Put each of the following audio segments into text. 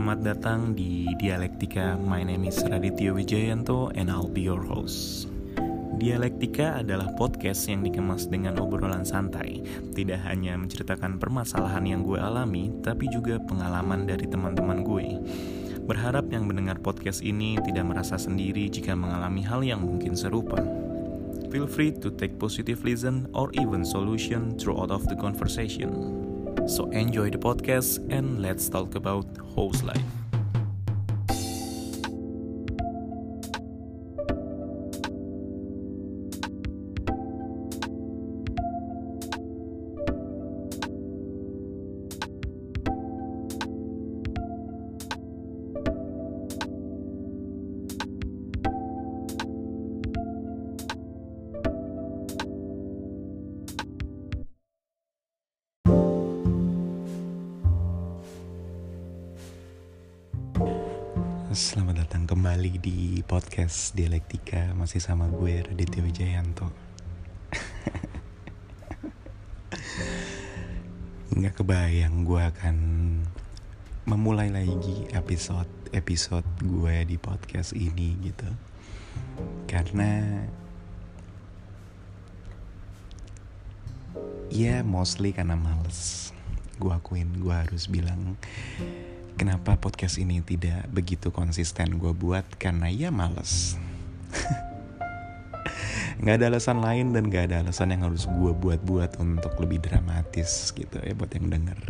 Selamat datang di Dialektika. My name is Raditya Wijayanto and I'll be your host. Dialektika adalah podcast yang dikemas dengan obrolan santai. Tidak hanya menceritakan permasalahan yang gue alami, tapi juga pengalaman dari teman-teman gue. Berharap yang mendengar podcast ini tidak merasa sendiri jika mengalami hal yang mungkin serupa. Feel free to take positive listen or even solution throughout of the conversation. So enjoy the podcast and let's talk about host life. Kembali di podcast Dialektika Masih sama gue Raditya Wijayanto. Nggak kebayang gue akan memulai lagi episode-episode gue di podcast ini gitu. Karena Ya mostly karena males. Gue akuin gue harus bilang Kenapa podcast ini tidak begitu konsisten gue buat? Karena ya males. Gak ada alasan lain dan gak ada alasan yang harus gue buat-buat untuk lebih dramatis gitu ya buat yang denger.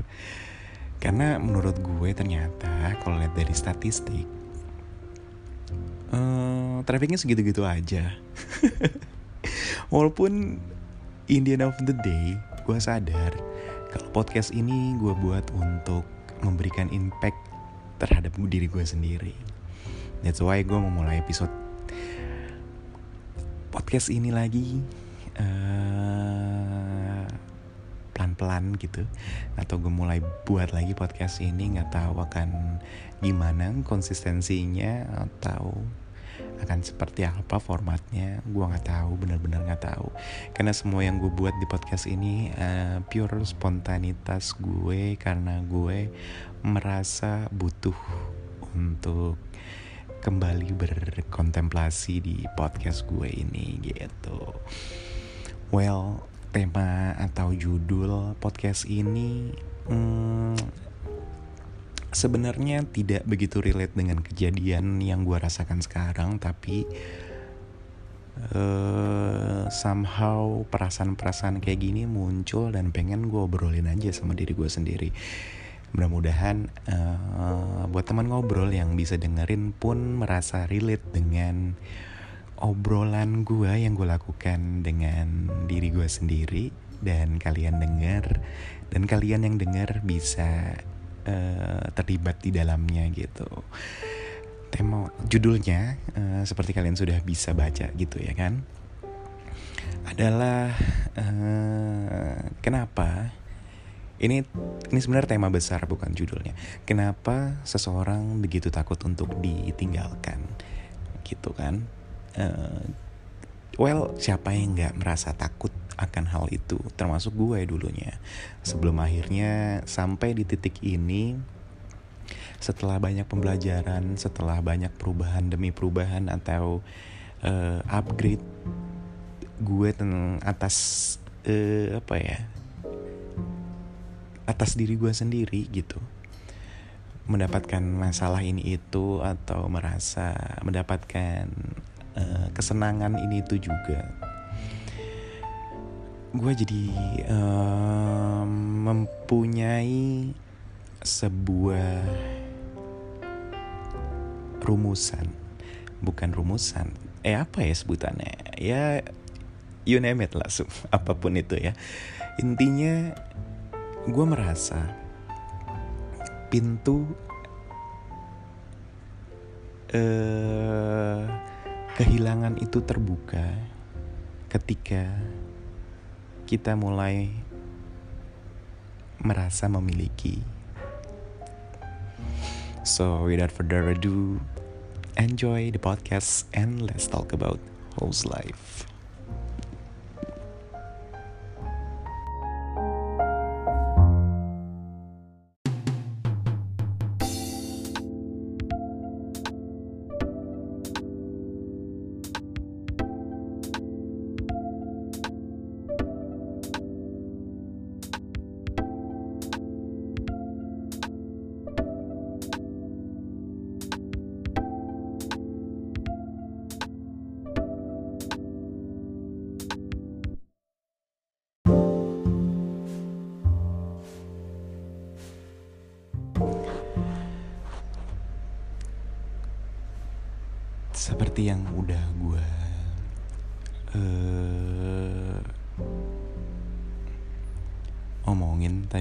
Karena menurut gue ternyata kalau lihat dari statistik uh, Trafficnya segitu-gitu aja. Walaupun in the end of the day gue sadar kalau podcast ini gue buat untuk memberikan impact terhadap diri gue sendiri. That's why gue memulai episode podcast ini lagi uh, pelan-pelan gitu, atau gue mulai buat lagi podcast ini nggak tahu akan gimana konsistensinya atau akan seperti apa formatnya gue nggak tahu benar-benar nggak tahu. Karena semua yang gue buat di podcast ini uh, pure spontanitas gue karena gue merasa butuh untuk kembali berkontemplasi di podcast gue ini gitu. Well tema atau judul podcast ini hmm, sebenarnya tidak begitu relate dengan kejadian yang gue rasakan sekarang tapi uh, somehow perasaan-perasaan kayak gini muncul dan pengen gue obrolin aja sama diri gue sendiri. Mudah-mudahan uh, buat teman ngobrol yang bisa dengerin pun merasa relate dengan obrolan gue yang gue lakukan dengan diri gue sendiri dan kalian dengar dan kalian yang dengar bisa uh, terlibat di dalamnya gitu. Tema judulnya uh, seperti kalian sudah bisa baca gitu ya kan. Adalah uh, kenapa ini ini sebenarnya tema besar bukan judulnya. Kenapa seseorang begitu takut untuk ditinggalkan gitu kan? Uh, well siapa yang nggak merasa takut akan hal itu termasuk gue dulunya. Sebelum akhirnya sampai di titik ini setelah banyak pembelajaran setelah banyak perubahan demi perubahan atau uh, upgrade gue tentang atas uh, apa ya atas diri gue sendiri gitu. Mendapatkan masalah ini itu atau merasa mendapatkan uh, kesenangan ini itu juga gue jadi um, mempunyai sebuah rumusan. Bukan rumusan. Eh apa ya sebutannya? Ya you name it lah apa pun itu ya. Intinya gue merasa pintu uh, kehilangan itu terbuka ketika kita mulai merasa memiliki. So, without further ado, enjoy the podcast and let's talk about house life.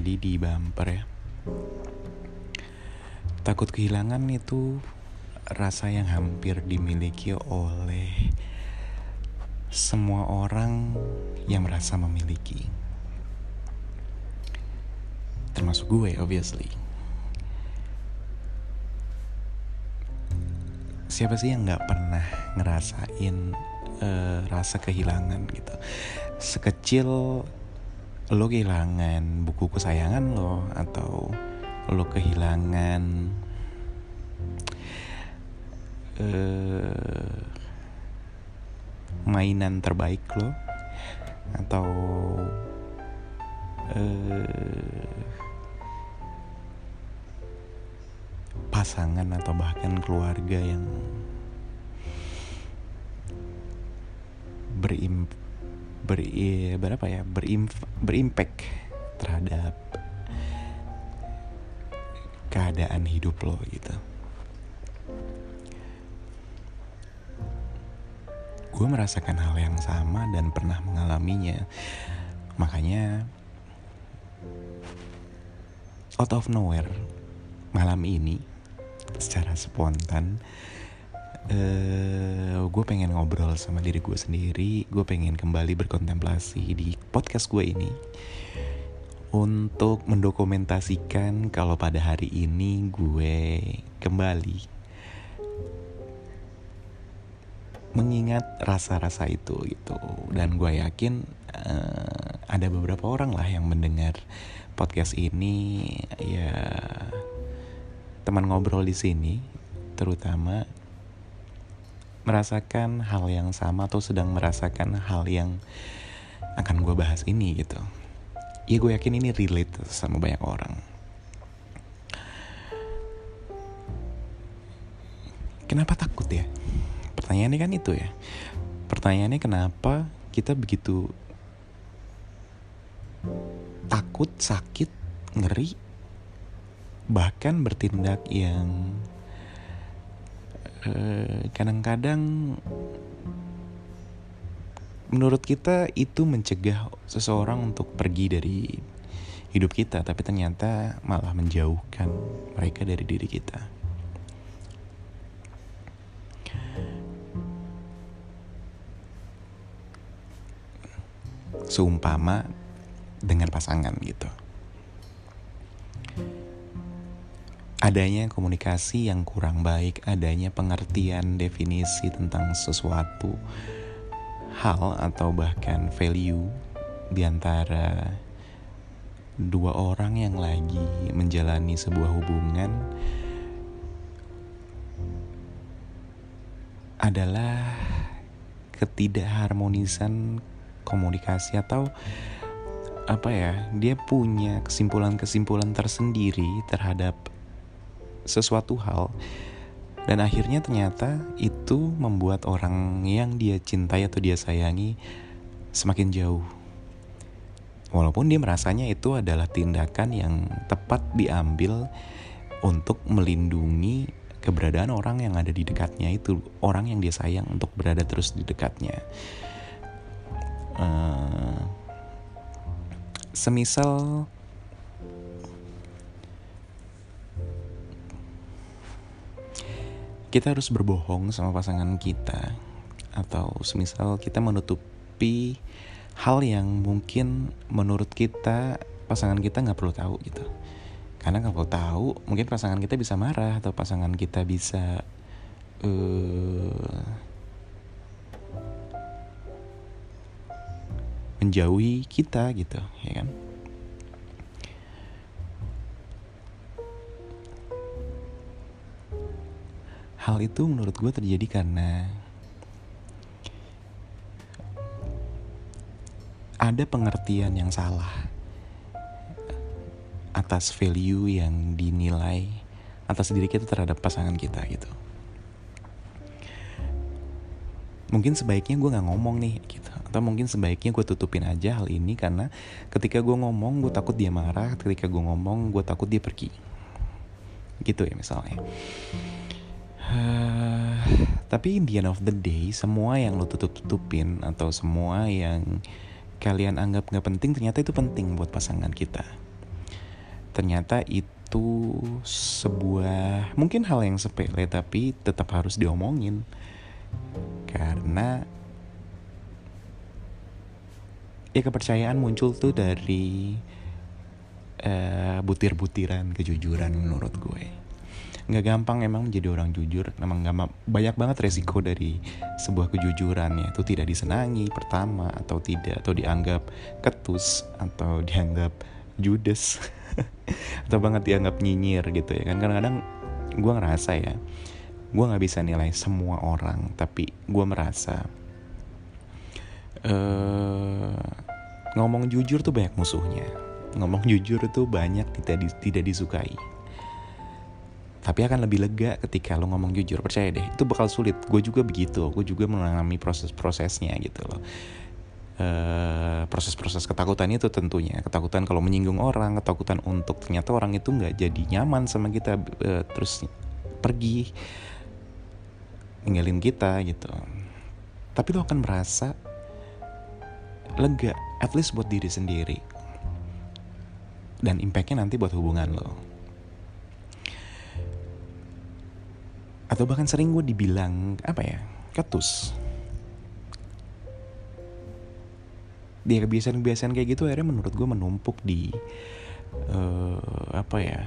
Tadi di bumper ya. Takut kehilangan itu rasa yang hampir dimiliki oleh semua orang yang merasa memiliki. Termasuk gue obviously. Siapa sih yang nggak pernah ngerasain uh, rasa kehilangan gitu? Sekecil lo kehilangan buku kesayangan lo atau lo kehilangan uh, mainan terbaik lo atau uh, pasangan atau bahkan keluarga yang berim ber berapa ya berim berimpact terhadap keadaan hidup lo gitu. Gue merasakan hal yang sama dan pernah mengalaminya. Makanya out of nowhere malam ini secara spontan uh, gue pengen ngobrol sama diri gue sendiri. Gue pengen kembali berkontemplasi di podcast gue ini untuk mendokumentasikan kalau pada hari ini gue kembali mengingat rasa-rasa itu gitu. Dan gue yakin uh, ada beberapa orang lah yang mendengar podcast ini. Ya teman ngobrol di sini terutama merasakan hal yang sama atau sedang merasakan hal yang akan gue bahas ini gitu. Ya gue yakin ini relate sama banyak orang. Kenapa takut ya? Pertanyaannya kan itu ya. Pertanyaannya kenapa kita begitu takut sakit ngeri bahkan bertindak yang kadang-kadang menurut kita itu mencegah seseorang untuk pergi dari hidup kita tapi ternyata malah menjauhkan mereka dari diri kita. Seumpama dengan pasangan gitu adanya komunikasi yang kurang baik, adanya pengertian definisi tentang sesuatu hal atau bahkan value di antara dua orang yang lagi menjalani sebuah hubungan adalah ketidakharmonisan komunikasi atau apa ya dia punya kesimpulan-kesimpulan tersendiri terhadap sesuatu hal dan akhirnya ternyata itu membuat orang yang dia cintai atau dia sayangi semakin jauh. Walaupun dia merasanya itu adalah tindakan yang tepat diambil untuk melindungi keberadaan orang yang ada di dekatnya itu orang yang dia sayang untuk berada terus di dekatnya. Uh, semisal kita harus berbohong sama pasangan kita. Atau semisal kita menutupi hal yang mungkin menurut kita pasangan kita nggak perlu tahu gitu. Karena nggak perlu tahu mungkin pasangan kita bisa marah atau pasangan kita bisa uh, menjauhi kita gitu ya kan hal itu menurut gue terjadi karena ada pengertian yang salah atas value yang dinilai atas diri kita terhadap pasangan kita gitu. Mungkin sebaiknya gue nggak ngomong nih gitu. Atau mungkin sebaiknya gue tutupin aja hal ini karena ketika gue ngomong gue takut dia marah. Ketika gue ngomong gue takut dia pergi. Gitu ya misalnya uh, tapi in the end of the day semua yang lo tutup tutupin atau semua yang kalian anggap nggak penting ternyata itu penting buat pasangan kita. Ternyata itu sebuah mungkin hal yang sepele tapi tetap harus diomongin. Karena ya kepercayaan muncul tuh dari uh, butir-butiran kejujuran menurut gue nggak gampang emang menjadi orang jujur. Emang gak banyak banget resiko dari sebuah kejujuran ya. Itu tidak disenangi pertama atau tidak atau dianggap ketus atau dianggap judes atau banget dianggap nyinyir gitu ya kan. Kadang-kadang gue ngerasa ya gue nggak bisa nilai semua orang tapi gue merasa uh, ngomong jujur tuh banyak musuhnya. Ngomong jujur tuh banyak tidak tidak disukai tapi akan lebih lega ketika lo ngomong jujur. Percaya deh itu bakal sulit. Gue juga begitu. Gue juga mengalami proses-prosesnya gitu loh. Proses proses-proses ketakutan itu tentunya. Ketakutan kalau menyinggung orang ketakutan untuk ternyata orang itu nggak jadi nyaman sama kita uh, terus pergi ninggalin kita gitu. Tapi lo akan merasa lega at least buat diri sendiri. Dan impactnya nanti buat hubungan lo atau bahkan sering gue dibilang apa ya ketus. Dia kebiasaan-kebiasaan kayak gitu akhirnya menurut gue menumpuk di uh, apa ya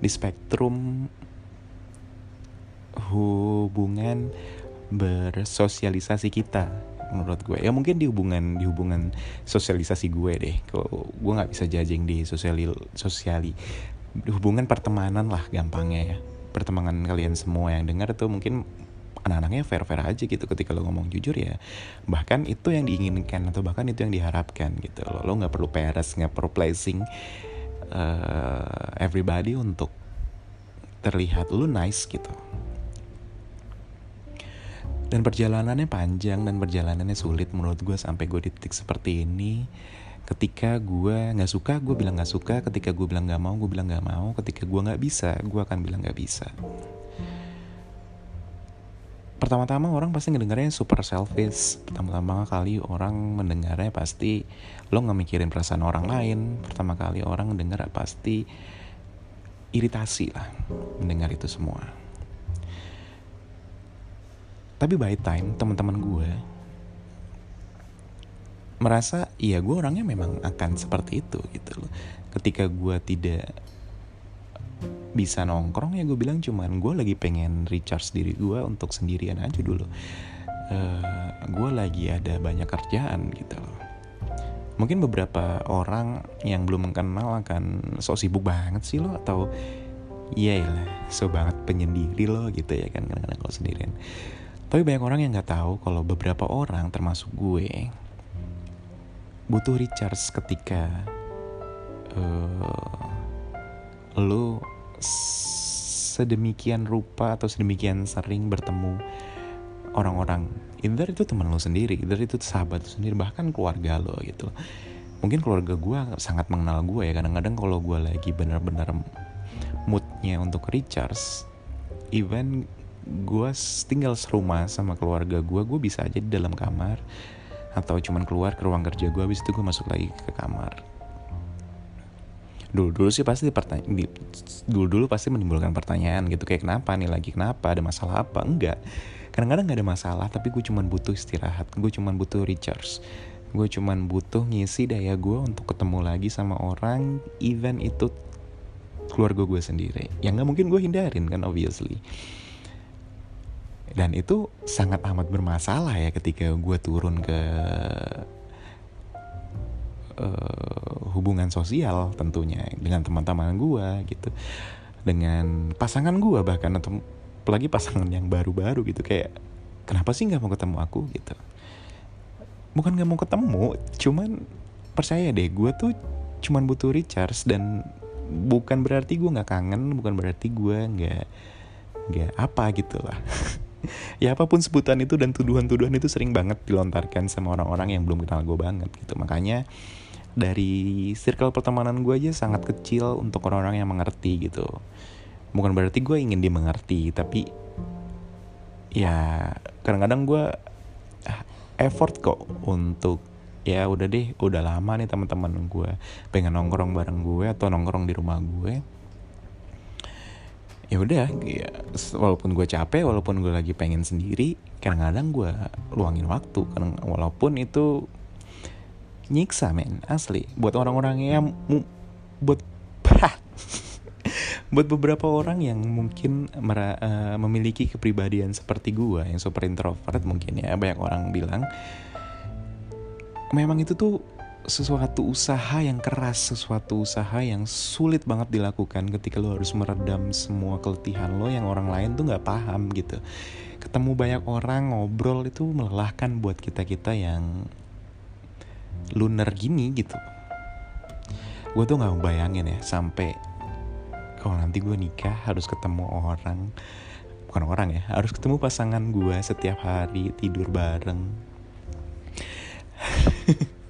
di spektrum hubungan bersosialisasi kita menurut gue ya mungkin di hubungan di hubungan sosialisasi gue deh. Kalau gue nggak bisa jajing di sosiali sosiali hubungan pertemanan lah gampangnya ya pertemanan kalian semua yang dengar tuh mungkin anak-anaknya fair-fair aja gitu ketika lo ngomong jujur ya. Bahkan itu yang diinginkan atau bahkan itu yang diharapkan gitu lo lo nggak perlu peres nggak perlu placing uh, everybody untuk terlihat lo nice gitu. Dan perjalanannya panjang dan perjalanannya sulit menurut gue sampai gue di titik seperti ini ketika gue nggak suka gue bilang nggak suka. Ketika gue bilang nggak mau gue bilang nggak mau. Ketika gue nggak bisa gue akan bilang nggak bisa. Pertama-tama orang pasti ngedengarnya super selfish. Pertama-tama kali orang mendengarnya pasti lo nggak mikirin perasaan orang lain. Pertama kali orang mendengar pasti iritasi lah mendengar itu semua. Tapi by time teman-teman gue merasa iya gue orangnya memang akan seperti itu gitu loh. Ketika gue tidak bisa nongkrong ya gue bilang cuman gue lagi pengen recharge diri gue untuk sendirian aja dulu. Uh, eh, gue lagi ada banyak kerjaan gitu loh. Mungkin beberapa orang yang belum mengenal akan so sibuk banget sih lo atau iya lah so banget penyendiri lo gitu ya kan kadang-kadang kalau sendirian. Tapi banyak orang yang nggak tahu kalau beberapa orang termasuk gue butuh recharge ketika uh, lo sedemikian rupa atau sedemikian sering bertemu orang-orang. Either itu teman lo sendiri either itu sahabat lo sendiri bahkan keluarga lo gitu. Mungkin keluarga gue sangat mengenal gue ya. Kadang-kadang kalau gue lagi benar-benar moodnya untuk recharge even gue tinggal serumah sama keluarga gue gue bisa aja di dalam kamar atau cuman keluar ke ruang kerja gue habis itu gue masuk lagi ke kamar. Dulu dulu sih pasti pertanyaan dulu dulu pasti menimbulkan pertanyaan gitu kayak kenapa nih lagi kenapa ada masalah apa? Enggak. Kadang-kadang nggak ada masalah tapi gue cuman butuh istirahat gue cuman butuh recharge. Gue cuman butuh ngisi daya gue untuk ketemu lagi sama orang even itu keluarga gue sendiri. Yang nggak mungkin gue hindarin kan obviously dan itu sangat amat bermasalah ya ketika gue turun ke uh, hubungan sosial tentunya dengan teman-teman gue gitu. Dengan pasangan gue bahkan atau apalagi pasangan yang baru-baru gitu. Kayak kenapa sih nggak mau ketemu aku? gitu. Bukan nggak mau ketemu cuman percaya deh gue tuh cuman butuh recharge dan bukan berarti gue nggak kangen bukan berarti gue nggak nggak apa gitu lah ya apa pun sebutan itu dan tuduhan-tuduhan itu sering banget dilontarkan sama orang-orang yang belum kenal gue banget gitu. Makanya dari circle pertemanan gue aja sangat kecil untuk orang-orang yang mengerti gitu. Bukan berarti gue ingin dimengerti tapi ya kadang-kadang gue effort kok untuk ya udah deh udah lama nih teman-teman gue pengen nongkrong bareng gue atau nongkrong di rumah gue ya udah ya, walaupun gue capek walaupun gue lagi pengen sendiri kadang-kadang gue luangin waktu kadang walaupun itu nyiksa men asli. Buat orang-orang yang buat buat beberapa orang yang mungkin mera, uh, memiliki kepribadian seperti gue yang super introvert mungkin ya banyak orang bilang memang itu tuh sesuatu usaha yang keras, sesuatu usaha yang sulit banget dilakukan ketika lo harus meredam semua keletihan lo yang orang lain tuh nggak paham gitu. Ketemu banyak orang ngobrol itu melelahkan buat kita kita yang lunar gini gitu. Gue tuh nggak bayangin ya sampai kalau nanti gue nikah harus ketemu orang bukan orang ya harus ketemu pasangan gue setiap hari tidur bareng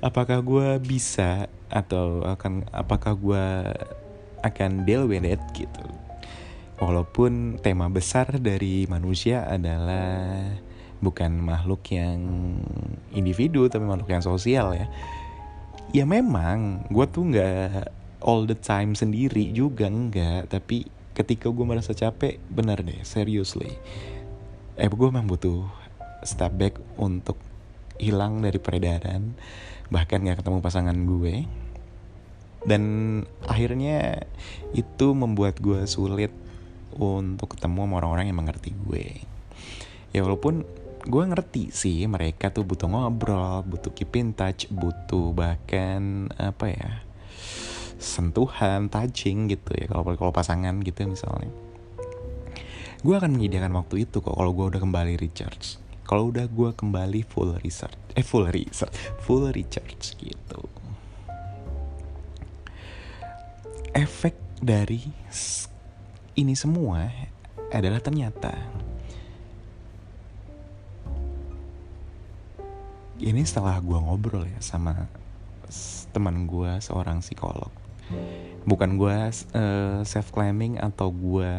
apakah gue bisa atau akan apakah gue akan deal with it gitu? Walaupun tema besar dari manusia adalah bukan makhluk yang individu tapi makhluk yang sosial ya. Ya memang gue tuh nggak all the time sendiri juga enggak tapi ketika gue merasa capek benar deh seriously. Eh gue memang butuh step back untuk hilang dari peredaran bahkan gak ketemu pasangan gue. Dan akhirnya itu membuat gue sulit untuk ketemu sama orang-orang yang mengerti gue. Ya walaupun gue ngerti sih mereka tuh butuh ngobrol butuh keep in touch butuh bahkan apa ya sentuhan touching gitu ya kalau kalau pasangan gitu misalnya. Gue akan menyediakan waktu itu kok kalau gue udah kembali recharge kalau udah gue kembali full research eh full research full recharge gitu. Efek dari ini semua adalah ternyata ini setelah gue ngobrol ya sama teman gue seorang psikolog. Bukan gue uh, self claiming atau gue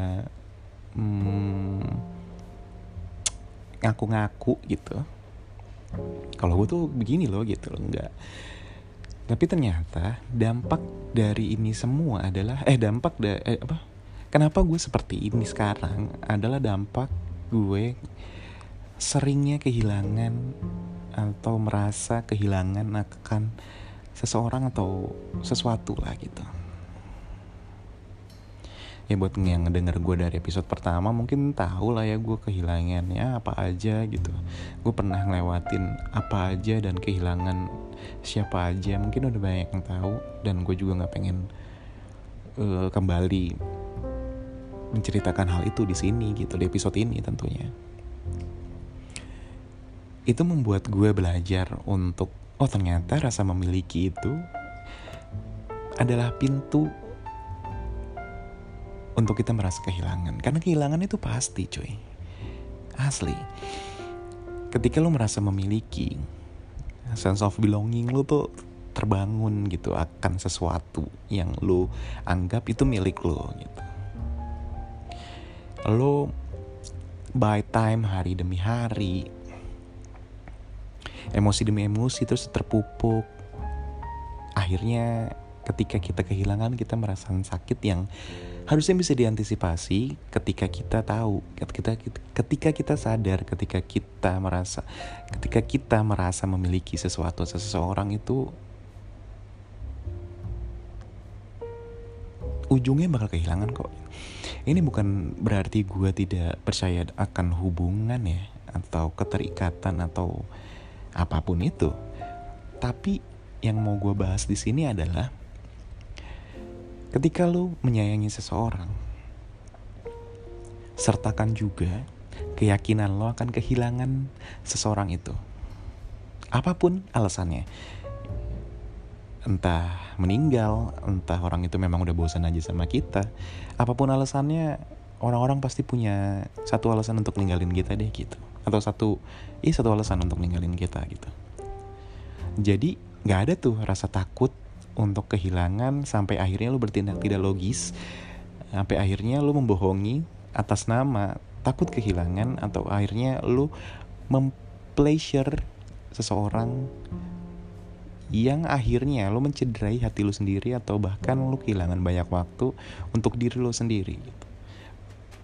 hmm, ngaku-ngaku gitu. Kalau gue tuh begini loh gitu loh enggak tapi ternyata dampak dari ini semua adalah eh dampak da eh, apa? Kenapa gue seperti ini sekarang adalah dampak gue seringnya kehilangan atau merasa kehilangan akan seseorang atau sesuatu lah gitu ya buat yang ngedenger gue dari episode pertama mungkin tahu lah ya gue kehilangan ya apa aja gitu. Gue pernah ngelewatin apa aja dan kehilangan siapa aja mungkin udah banyak yang tahu dan gue juga nggak pengen uh, kembali menceritakan hal itu di sini gitu di episode ini tentunya. Itu membuat gue belajar untuk oh ternyata rasa memiliki itu adalah pintu untuk kita merasa kehilangan. Karena kehilangan itu pasti cuy. Asli. Ketika lo merasa memiliki, sense of belonging lo tuh terbangun gitu akan sesuatu yang lo anggap itu milik lo gitu. Lo by time hari demi hari, emosi demi emosi terus terpupuk. Akhirnya ketika kita kehilangan kita merasa sakit yang harusnya bisa diantisipasi ketika kita tahu ketika ketika kita sadar ketika kita merasa ketika kita merasa memiliki sesuatu seseorang itu ujungnya bakal kehilangan kok. Ini bukan berarti gue tidak percaya akan hubungan ya atau keterikatan atau apa pun itu. Tapi yang mau gue bahas di sini adalah Ketika lo menyayangi seseorang, sertakan juga keyakinan lo akan kehilangan seseorang itu. Apa pun alasannya. Entah meninggal, entah orang itu memang udah bosan aja sama kita. Apa pun alasannya, orang-orang pasti punya satu alasan untuk ninggalin kita deh gitu. Atau satu, iya satu alasan untuk ninggalin kita gitu. Jadi gak ada tuh rasa takut untuk kehilangan sampai akhirnya lu bertindak tidak logis sampai akhirnya lu membohongi atas nama takut kehilangan atau akhirnya lu mempleasure seseorang yang akhirnya lo mencederai hati lo sendiri atau bahkan lo kehilangan banyak waktu untuk diri lo sendiri gitu.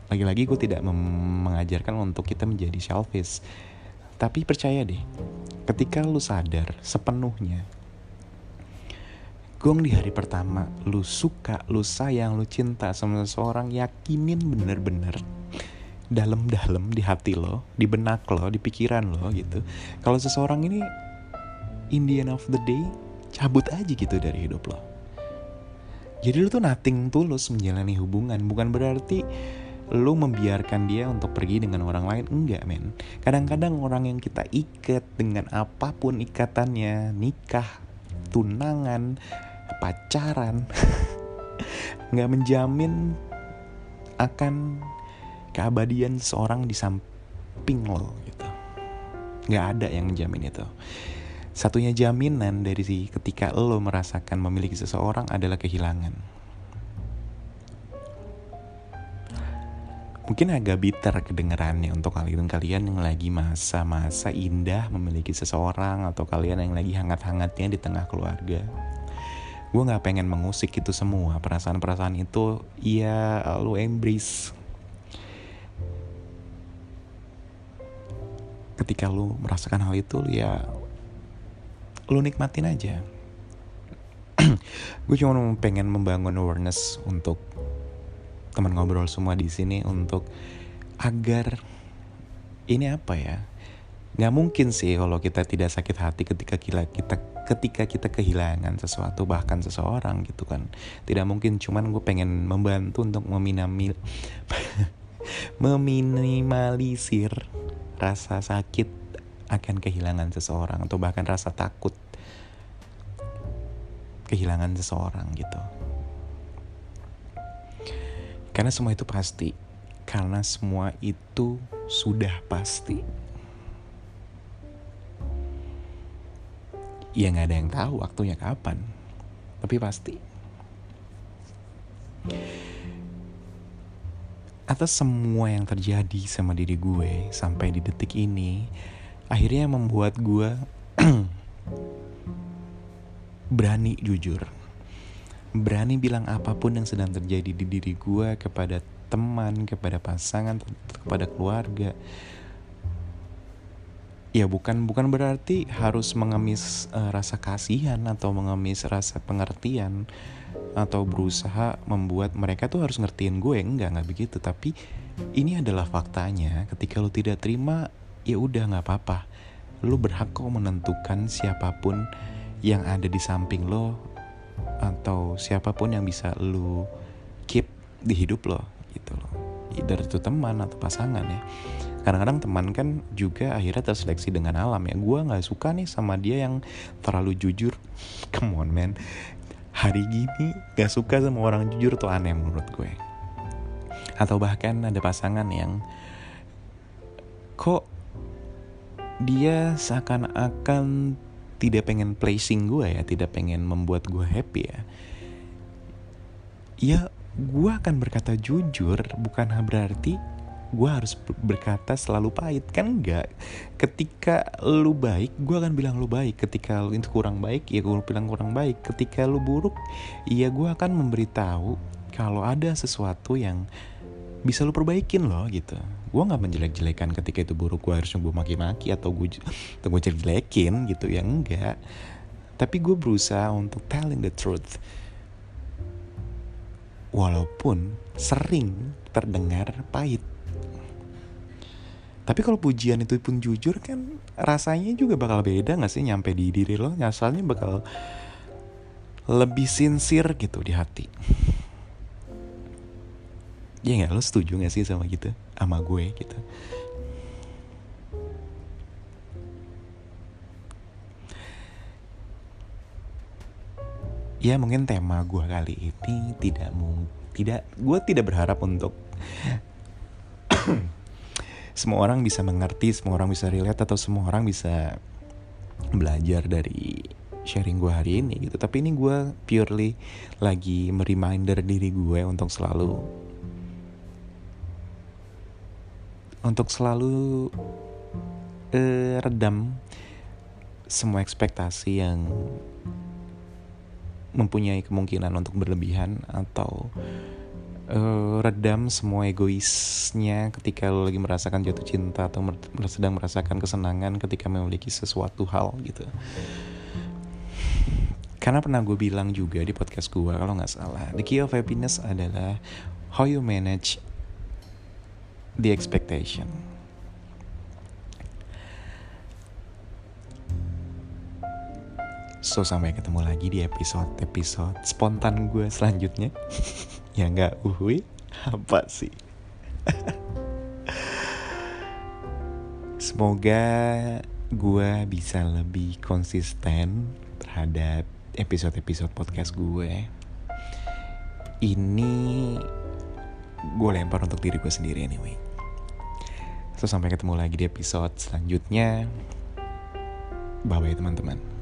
Lagi-lagi gue tidak mengajarkan untuk kita menjadi selfish. Tapi percaya deh, ketika lo sadar sepenuhnya Gong di hari pertama, lu suka, lu sayang, lu cinta sama seseorang, yakinin bener-bener dalam-dalam di hati lo, di benak lo, di pikiran lo gitu. Kalau seseorang ini in the end of the day cabut aja gitu dari hidup lo jadi lu tuh nothing tulus menjalani hubungan bukan berarti lu membiarkan dia untuk pergi dengan orang lain enggak men kadang-kadang orang yang kita ikat dengan apa pun ikatannya nikah tunangan pacaran nggak menjamin akan keabadian seorang di samping lo gitu nggak ada yang menjamin itu satunya jaminan dari si ketika lo merasakan memiliki seseorang adalah kehilangan. Mungkin agak bitter kedengerannya untuk kalian-kalian yang lagi masa-masa indah memiliki seseorang atau kalian yang lagi hangat-hangatnya di tengah keluarga. Gue gak pengen mengusik itu semua, perasaan-perasaan itu ya lo embrace. Ketika lo merasakan hal itu ya lu nikmatin aja gue cuma pengen membangun awareness untuk teman ngobrol semua di sini untuk agar ini apa ya nggak mungkin sih kalau kita tidak sakit hati ketika kita kita ketika kita kehilangan sesuatu bahkan seseorang gitu kan tidak mungkin cuman gue pengen membantu untuk meminamil meminimalisir rasa sakit akan kehilangan seseorang atau bahkan rasa takut kehilangan seseorang gitu. Karena semua itu pasti. Karena semua itu sudah pasti. Ya nggak ada yang tahu waktunya kapan. Tapi pasti. Atas semua yang terjadi sama diri gue sampai di detik ini, akhirnya membuat gue berani jujur berani bilang apa pun yang sedang terjadi di diri gue kepada teman, kepada pasangan, kepada keluarga. Ya bukan bukan berarti harus mengemis uh, rasa kasihan atau mengemis rasa pengertian atau berusaha membuat mereka tuh harus ngertiin gue. Enggak nggak begitu. Tapi ini adalah faktanya. Ketika lo tidak terima ya udah nggak apa-apa. Lo berhak kok menentukan siapa pun yang ada di samping lo atau siapa pun yang bisa lo keep di hidup lo gitu loh. Either itu teman atau pasangan ya. Kadang-kadang teman kan juga akhirnya terseleksi dengan alam ya. Gue nggak suka nih sama dia yang terlalu jujur. Come on man. Hari gini gak suka sama orang jujur tuh aneh menurut gue. Atau bahkan ada pasangan yang kok dia seakan-akan tidak pengen placing gue ya, tidak pengen membuat gue happy ya. Ya, gue akan berkata jujur, bukan berarti gue harus berkata selalu pahit kan enggak ketika lu baik gue akan bilang lu baik ketika lu itu kurang baik ya gue bilang kurang baik ketika lu buruk ya gue akan memberitahu kalau ada sesuatu yang bisa lu perbaikin loh gitu gue nggak menjelek-jelekan ketika itu buruk gue harus gue maki-maki atau gue atau gue jelekin gitu ya enggak. Tapi gue berusaha untuk telling the truth. Walaupun sering terdengar pahit. Tapi kalau pujian itu pun jujur kan rasanya juga bakal beda gak sih nyampe di diri lo? Asalnya bakal lebih sincere gitu di hati. Ya nggak? Lo setuju gak sih sama gitu sama gue gitu. Ya mungkin tema gue kali ini tidak tidak gue tidak berharap untuk semua orang bisa mengerti semua orang bisa relate atau semua orang bisa belajar dari sharing gue hari ini gitu. Tapi ini gue purely lagi mereminder diri gue untuk selalu untuk selalu uh, redam semua ekspektasi yang mempunyai kemungkinan untuk berlebihan atau uh, redam semua egoisnya ketika lo lagi merasakan jatuh cinta atau mer sedang merasakan kesenangan ketika memiliki sesuatu hal gitu. Karena pernah gue bilang juga di podcast gue kalau nggak salah, the key of happiness adalah how you manage the expectation. So sampai ketemu lagi di episode-episode spontan gue selanjutnya. ya nggak uhui apa sih? Semoga gue bisa lebih konsisten terhadap episode-episode podcast gue. Ini gue lempar untuk diri gue sendiri anyway. So sampai ketemu lagi di episode selanjutnya. Bye bye teman-teman.